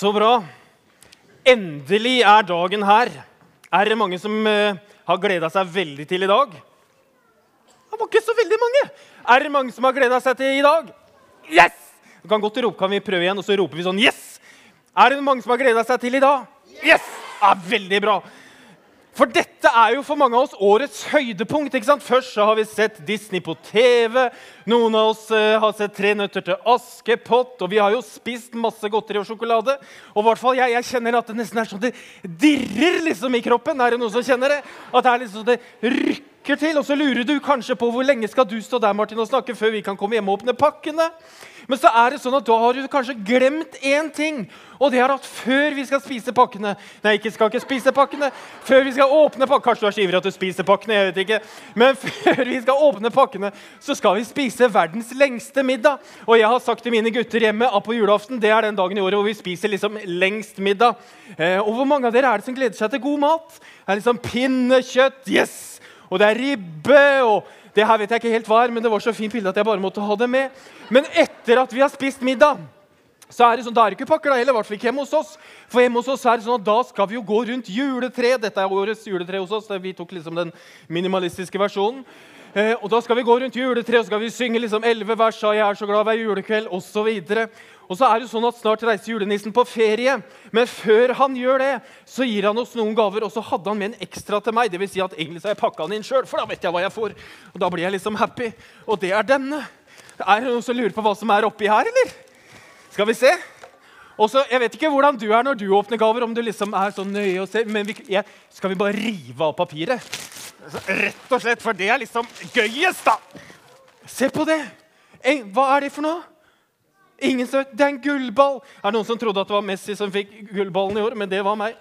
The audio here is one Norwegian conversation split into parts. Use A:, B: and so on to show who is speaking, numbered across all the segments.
A: Så bra. Endelig er dagen her. Er det mange som eh, har gleda seg veldig til i dag? Det var ikke så veldig mange. Er det mange som har gleda seg til i dag? Yes! Du kan godt rope, kan vi prøve igjen, og så roper vi sånn yes! Er det mange som har gleda seg til i dag? Yes! Ja, veldig bra. For dette er jo for mange av oss årets høydepunkt. ikke sant? Først så har vi sett Disney på TV. Noen av oss eh, har sett Tre nøtter til Askepott. Og vi har jo spist masse godteri og sjokolade. Og i hvert fall jeg, jeg kjenner at det nesten er sånn det dirrer liksom i kroppen. Er det noen som kjenner det? At det er liksom det rykker til. Og så lurer du kanskje på hvor lenge skal du stå der Martin, og snakke før vi kan komme hjem og åpne pakkene. Men så er det sånn at da har du kanskje glemt én ting. Og det er at før vi skal spise pakkene Nei, ikke skal ikke spise pakkene. Før vi skal åpne pakkene Kanskje du er så ivrig at du spiser pakkene. jeg vet ikke. Men før vi skal åpne pakkene, så skal vi spise verdens lengste middag. Og jeg har sagt til mine gutter hjemme at på julaften det er den dagen i året hvor vi spiser liksom lengst middag. Eh, og hvor mange av dere er det som gleder seg til god mat? Det er liksom pinnekjøtt. Yes! Og det er ribbe. og det her vet jeg ikke helt hva er, men det var så fint bilde at jeg bare måtte ha det med. Men etter at vi har spist middag, så er det sånn, da er det ikke pakker da heller. I hvert fall ikke hjemme hos oss. For hjemme hos oss er det sånn at da skal vi jo gå rundt juletreet. Dette er årets juletre hos oss. Vi tok liksom den minimalistiske versjonen. Eh, og Da skal vi gå rundt juletreet og skal vi synge liksom elleve vers av 'Jeg er så glad hver julekveld' osv. Og så er det sånn at Snart reiser julenissen på ferie, men før han gjør det, så gir han oss noen gaver. Og så hadde han med en ekstra til meg. Det vil si at egentlig så har jeg pakka den inn sjøl, for da vet jeg hva jeg får. Og da blir jeg liksom happy. Og det er denne. Er det noen som lurer på hva som er oppi her, eller? Skal vi se. Og så, Jeg vet ikke hvordan du er når du åpner gaver, om du liksom er så nøye og ser, men vi, jeg, skal vi bare rive av papiret? Rett og slett, for det er liksom gøyest, da. Se på det. Hva er det for noe? Ingen som vet. Det er en gullball. Er det noen som trodde at det var Messi som fikk gullballen i år? Men det var meg.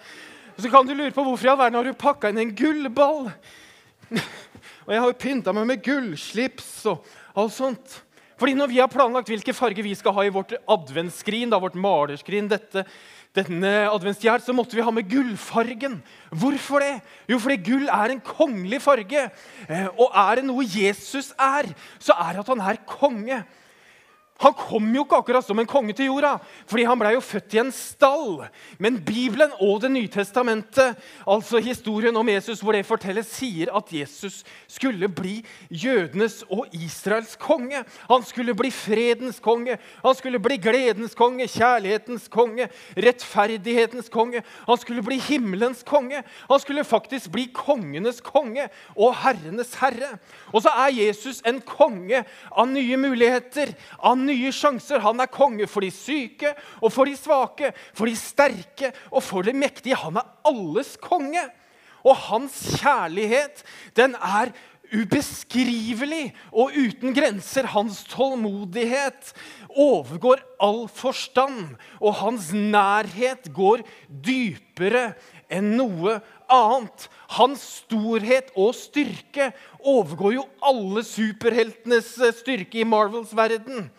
A: Så kan du lure på hvorfor i all verden har du pakka inn en gullball. Og jeg har jo pynta meg med gullslips og alt sånt. Fordi når vi har planlagt hvilke farger vi skal ha i vårt adventsskrin, vårt malerskrin, dette, denne adventstjern, så måtte vi ha med gullfargen. Hvorfor det? Jo, fordi gull er en kongelig farge. Eh, og er det noe Jesus er, så er det at han er konge. Han kom jo ikke akkurat som en konge til jorda, fordi han ble jo født i en stall. Men Bibelen og Det nye testamentet, altså historien om Jesus, hvor det fortelles, sier at Jesus skulle bli jødenes og Israels konge. Han skulle bli fredens konge, han skulle bli gledens konge, kjærlighetens konge, rettferdighetens konge. Han skulle bli himmelens konge. Han skulle faktisk bli kongenes konge og herrenes herre. Og så er Jesus en konge av nye muligheter. av nye nye sjanser. Han er konge for de syke og for de svake, for de sterke og for de mektige. Han er alles konge. Og hans kjærlighet, den er ubeskrivelig og uten grenser. Hans tålmodighet overgår all forstand, og hans nærhet går dypere enn noe annet. Hans storhet og styrke overgår jo alle superheltenes styrke i Marvels verden.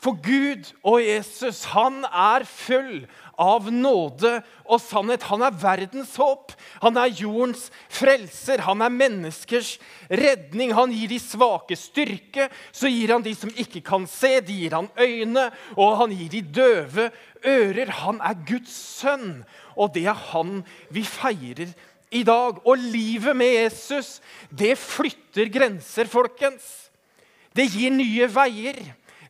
A: For Gud og Jesus han er full av nåde og sannhet. Han er verdens håp. Han er jordens frelser. Han er menneskers redning. Han gir de svake styrke. Så gir han de som ikke kan se, de gir han øyne. Og han gir de døve ører. Han er Guds sønn, og det er han vi feirer i dag. Og livet med Jesus, det flytter grenser, folkens. Det gir nye veier.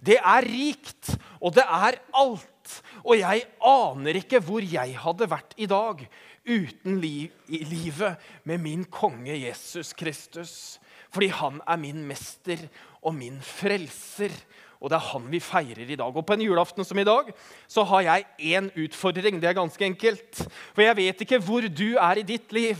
A: Det er rikt, og det er alt. Og jeg aner ikke hvor jeg hadde vært i dag uten liv, i livet med min konge Jesus Kristus. Fordi han er min mester og min frelser. Og det er han vi feirer i dag. Og på en julaften som i dag så har jeg én utfordring. Det er ganske enkelt. For jeg vet ikke hvor du er i ditt liv.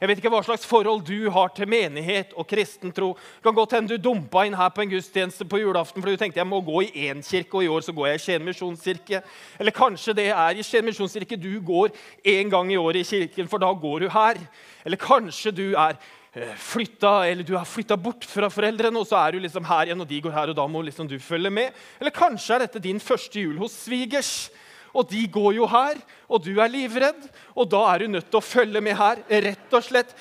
A: Jeg vet ikke hva slags forhold du har til menighet og kristen tro. Det kan godt hende du dumpa inn her på en gudstjeneste på julaften fordi du tenkte jeg må gå i én kirke, og i år så går jeg i Skien misjonskirke. Eller kanskje det er i Skien misjonskirke du går én gang i året i kirken, for da går du her. Eller kanskje du er eh, flytta, eller du har flytta bort fra foreldrene, og så er du liksom her igjen, og de går her, og da må liksom du følge med. Eller kanskje er dette din første jul hos svigers. Og de går jo her, og du er livredd, og da er du nødt til å følge med her. rett og slett.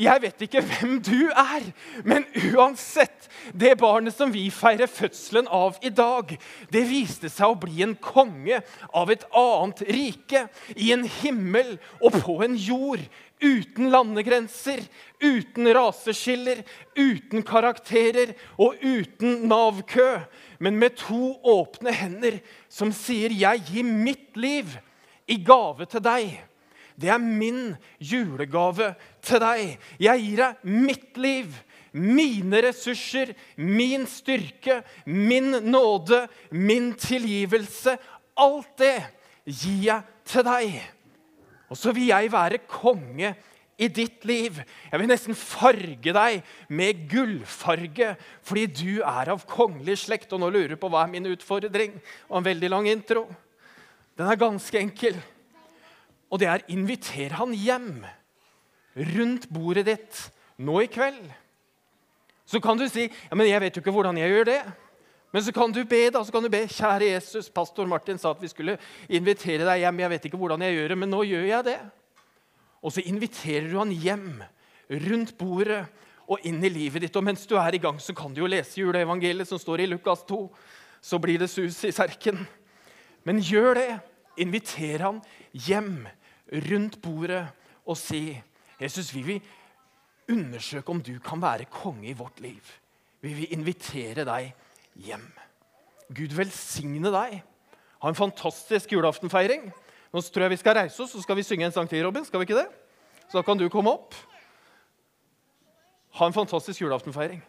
A: Jeg vet ikke hvem du er, men uansett Det barnet som vi feirer fødselen av i dag, det viste seg å bli en konge av et annet rike. I en himmel og på en jord. Uten landegrenser, uten raseskiller, uten karakterer og uten Nav-kø. Men med to åpne hender som sier 'Jeg gir mitt liv i gave til deg'. Det er min julegave til deg. Jeg gir deg mitt liv, mine ressurser, min styrke, min nåde, min tilgivelse. Alt det gir jeg til deg. Og så vil jeg være konge i ditt liv. Jeg vil nesten farge deg med gullfarge fordi du er av kongelig slekt. Og nå lurer du på hva er min utfordring. Og en veldig lang intro. Den er ganske enkel. Og det er inviter han hjem rundt bordet ditt nå i kveld. Så kan du si ja, men 'Jeg vet jo ikke hvordan jeg gjør det'. Men så kan du be, da, så kan du be, 'Kjære Jesus, pastor Martin sa at vi skulle invitere deg hjem.' 'Jeg vet ikke hvordan jeg gjør det, men nå gjør jeg det.' Og så inviterer du han hjem rundt bordet og inn i livet ditt. Og mens du er i gang, så kan du jo lese juleevangeliet som står i Lukas 2. Så blir det sus i serken. Men gjør det. Inviter han hjem rundt bordet og si Jesus, vi vil undersøke om du kan være konge i vårt liv. Vi vil invitere deg hjem. Gud velsigne deg. Ha en fantastisk julaftenfeiring. Nå tror jeg vi skal reise oss, så skal vi synge en sang til, Robin. Skal vi ikke det? Så da kan du komme opp. Ha en fantastisk julaftenfeiring.